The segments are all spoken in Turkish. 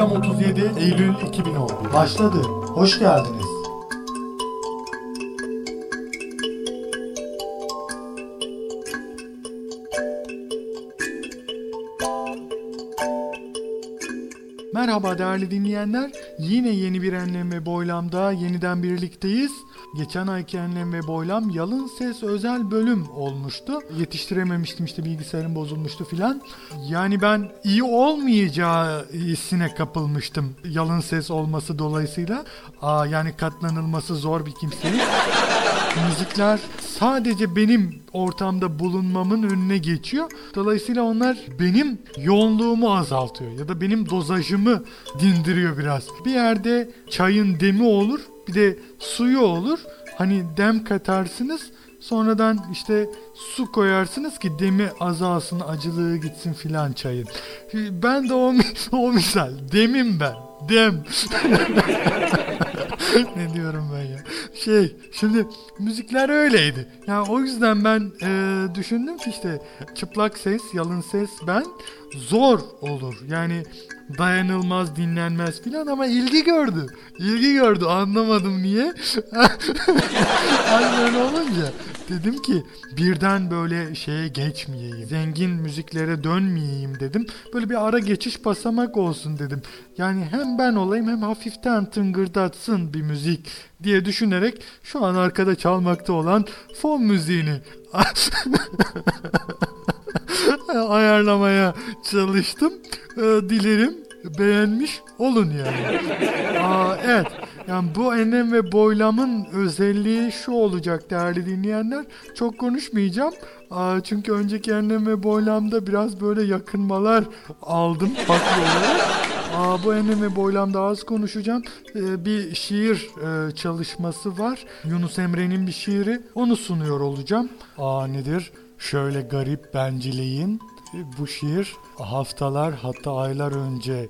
Boylam 37 Eylül 2011 başladı. Hoş geldiniz. Merhaba değerli dinleyenler. Yine yeni bir Enlem ve Boylam'da yeniden birlikteyiz. Geçen ayki Enlem ve Boylam yalın ses özel bölüm olmuştu. Yetiştirememiştim işte bilgisayarım bozulmuştu filan. Yani ben iyi olmayacağı hissine kapılmıştım yalın ses olması dolayısıyla. Aa, yani katlanılması zor bir kimsenin. Müzikler sadece benim ortamda bulunmamın önüne geçiyor. Dolayısıyla onlar benim yoğunluğumu azaltıyor ya da benim dozajımı dindiriyor biraz. Bir yerde çayın demi olur, bir de suyu olur. Hani dem katarsınız, sonradan işte su koyarsınız ki demi azalsın, acılığı gitsin filan çayın. Ben de o, o misal, demim ben, dem. ne diyorum ben ya? Şey, şimdi müzikler öyleydi. Yani o yüzden ben e, düşündüm ki işte çıplak ses, yalın ses ben zor olur. Yani dayanılmaz, dinlenmez filan ama ilgi gördü. İlgi gördü. Anlamadım niye. Böyle olunca dedim ki birden böyle şeye geçmeyeyim. Zengin müziklere dönmeyeyim dedim. Böyle bir ara geçiş basamak olsun dedim. Yani hem ben olayım hem hafiften tıngırdatsın bir müzik diye düşünerek şu an arkada çalmakta olan fon müziğini ayarlamaya çalıştım. Ee, dilerim beğenmiş olun yani. Aa, evet. Yani bu enlem ve boylamın özelliği şu olacak değerli dinleyenler. Çok konuşmayacağım. Çünkü önceki enlem ve boylamda biraz böyle yakınmalar aldım farklı olarak. Aa, bu enlem ve boylamda az konuşacağım. Ee, bir şiir e, çalışması var. Yunus Emre'nin bir şiiri. Onu sunuyor olacağım. Aa nedir? Şöyle garip benciliğin bu şiir haftalar hatta aylar önce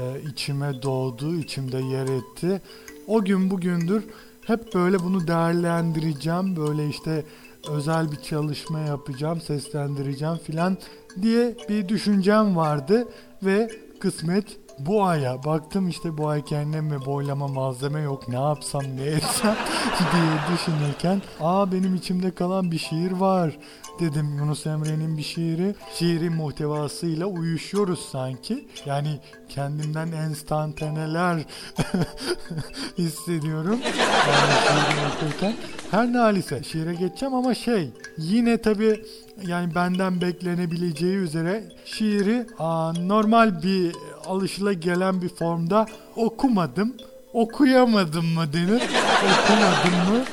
e, içime doğdu, içimde yer etti. O gün bugündür hep böyle bunu değerlendireceğim. Böyle işte özel bir çalışma yapacağım, seslendireceğim filan diye bir düşüncem vardı ve kısmet bu aya baktım işte bu ay kendime boylama malzeme yok. Ne yapsam ne etsem diye düşünürken aa benim içimde kalan bir şiir var. dedim Yunus Emre'nin bir şiiri. Şiirin muhtevasıyla uyuşuyoruz sanki. Yani kendimden enstantaneler hissediyorum. Yani her nalise şiire geçeceğim ama şey yine tabi yani benden beklenebileceği üzere şiiri aa, normal bir alışıla gelen bir formda okumadım. Okuyamadım mı denir? Okumadım mı?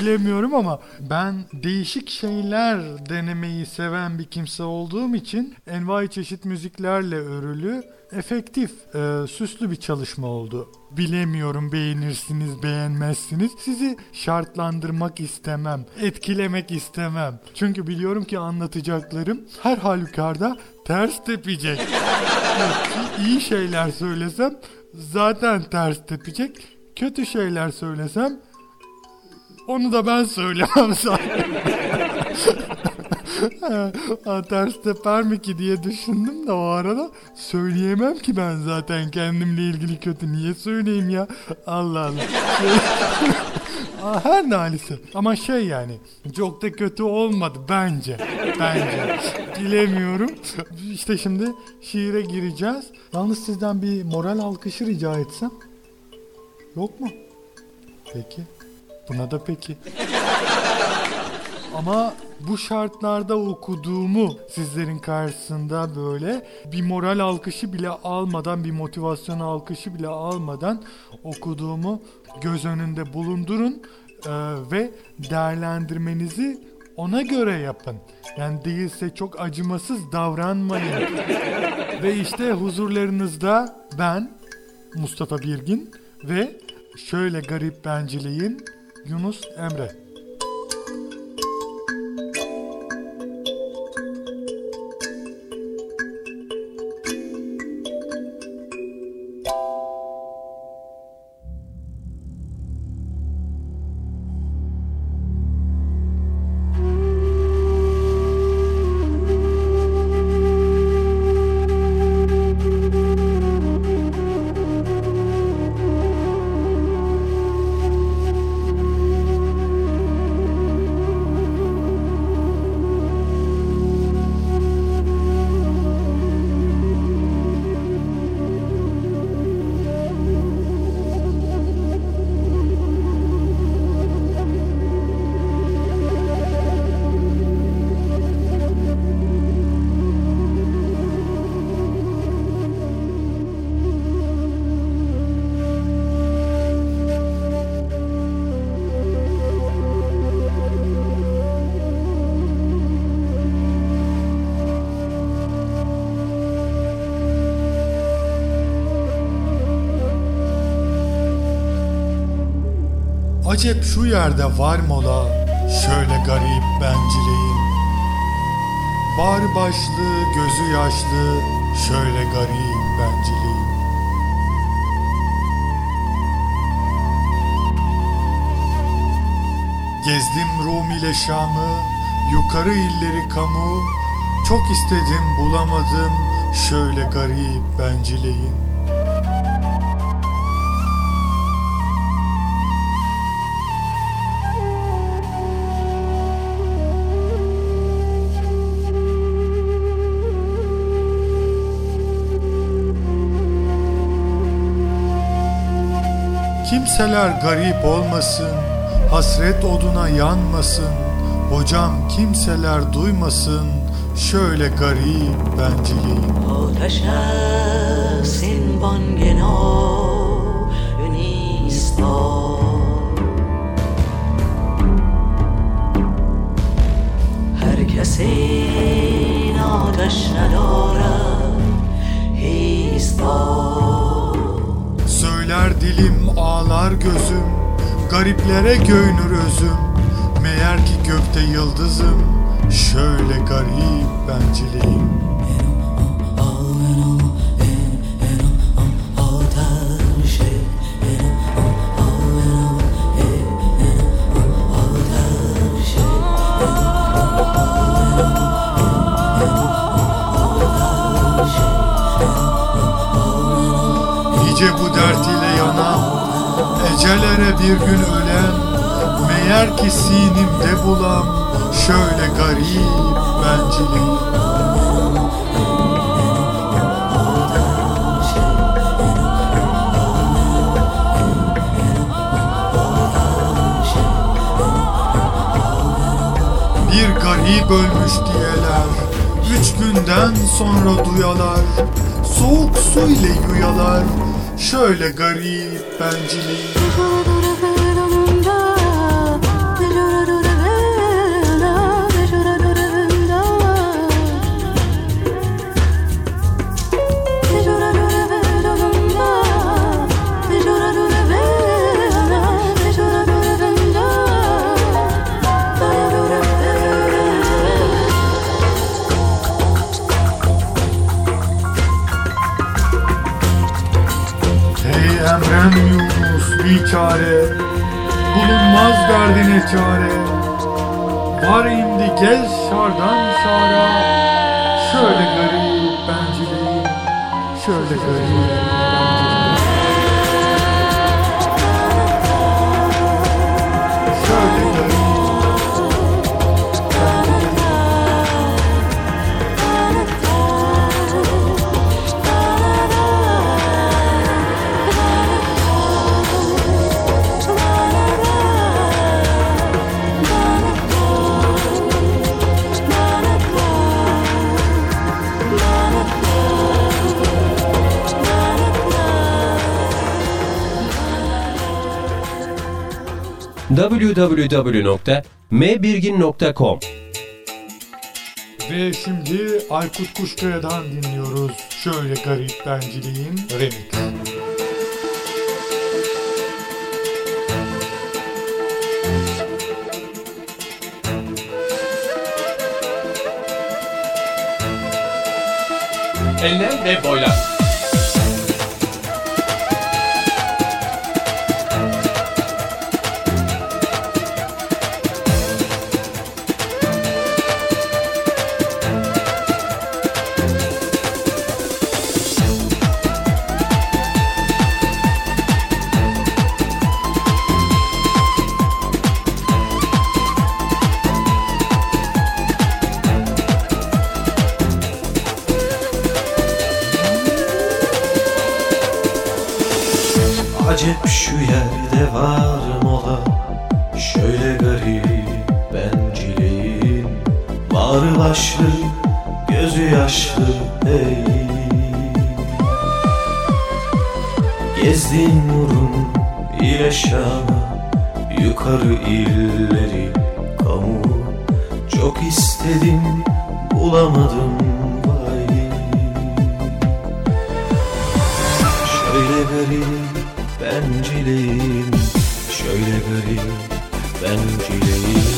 Bilemiyorum ama ben değişik şeyler denemeyi seven bir kimse olduğum için envai çeşit müziklerle örülü efektif, e, süslü bir çalışma oldu. Bilemiyorum beğenirsiniz, beğenmezsiniz. Sizi şartlandırmak istemem, etkilemek istemem. Çünkü biliyorum ki anlatacaklarım her halükarda ters tepecek. İyi şeyler söylesem zaten ters tepecek. Kötü şeyler söylesem onu da ben söylemem zaten. ters teper mi ki diye düşündüm de o arada söyleyemem ki ben zaten. Kendimle ilgili kötü niye söyleyeyim ya? Allah Allah. Her nalisi ama şey yani çok da kötü olmadı bence. Bence. Bilemiyorum. İşte şimdi şiire gireceğiz. Yalnız sizden bir moral alkışı rica etsem. Yok mu? Peki. Buna da peki ama bu şartlarda okuduğumu sizlerin karşısında böyle bir moral alkışı bile almadan, bir motivasyon alkışı bile almadan okuduğumu göz önünde bulundurun e, ve değerlendirmenizi ona göre yapın. Yani değilse çok acımasız davranmayın. ve işte huzurlarınızda ben Mustafa Birgin ve şöyle garip benciliğin Yunus Emre. Acep şu yerde var mola şöyle garip benciliğin. Var başlı gözü yaşlı şöyle garip benciliğin. Gezdim Rum ile Şam'ı, yukarı illeri kamu, çok istedim bulamadım şöyle garip benciliğin. Kimseler garip olmasın, hasret oduna yanmasın. Hocam kimseler duymasın, şöyle garip benceyim. Oh, ağlar gözüm, gariplere göynür özüm. Meğer ki gökte yıldızım, şöyle garip benciliğin. Ecelere bir gün ölen, meğer ki sinimde bulam, şöyle garip benciliğin. Bir garip ölmüş diyeler Üç günden sonra duyalar Soğuk su ile yuyalar. Şöyle garip benciliğin derdine çare. Var indi gez şardan şara. Şöyle garip benciliğin Şöyle garip www mbirgin.com Ve şimdi Aykut Kuşkaya'dan dinliyoruz. Şöyle garip benciliğin remix. Enlem ve boylam. Şu yerde var mola Şöyle garip bencileyim Bağrı başlı gözü yaşlı ey Gezdin Murun ile Şam'a Yukarı illeri kamu. Çok istedim bulamadım vay. Şöyle garip bencileyim Şöyle garip bencileyim ya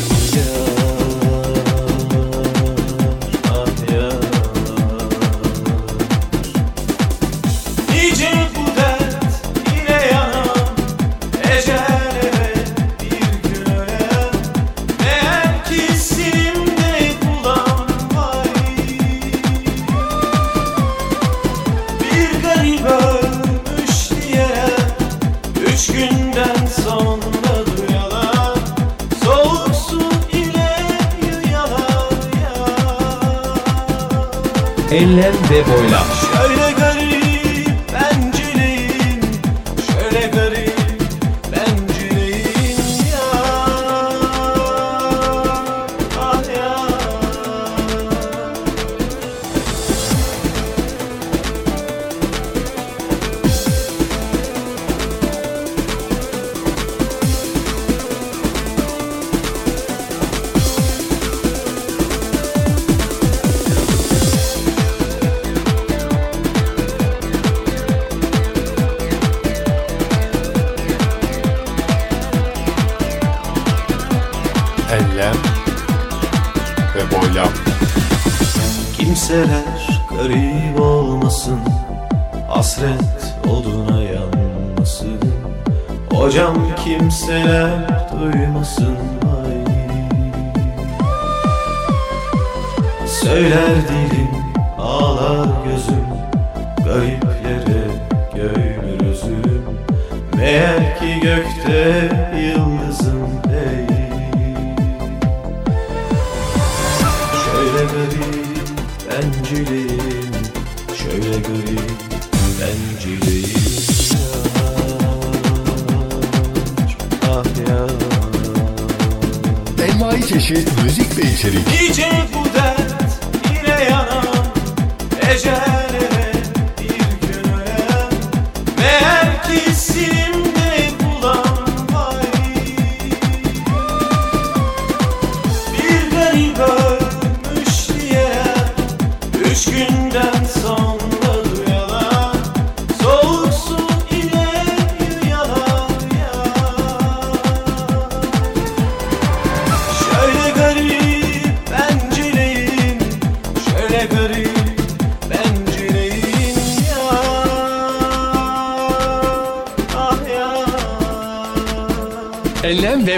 Üç günden sonra duyalar Soğuk su ile yuyalar ya Enlem ve boylam. Kimseler garip olmasın Hasret oduna yanmasın. Hocam kimseler duymasın vay Söyler dilim ağlar gözüm Gariplere göynür özüm. Meğer ki gökte yıldızım bencileyim Şöyle garip bencileyim Yar, Ah ya Envai çeşit müzik ve içerik. Nice bu dert yine yanan Ecel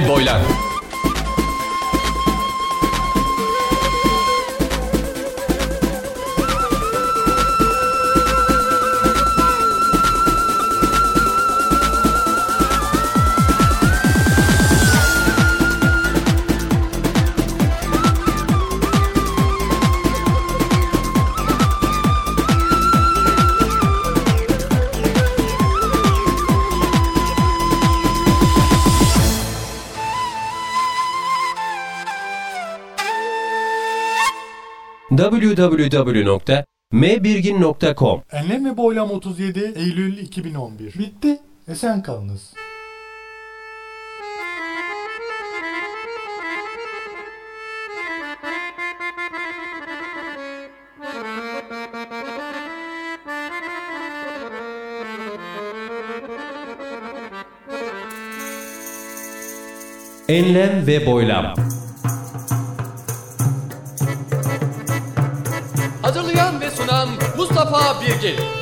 ve. www.mbirgin.com Enlem ve Boylam 37 Eylül 2011 Bitti. Esen kalınız. Enlem ve Boylam Mustafa Birgin.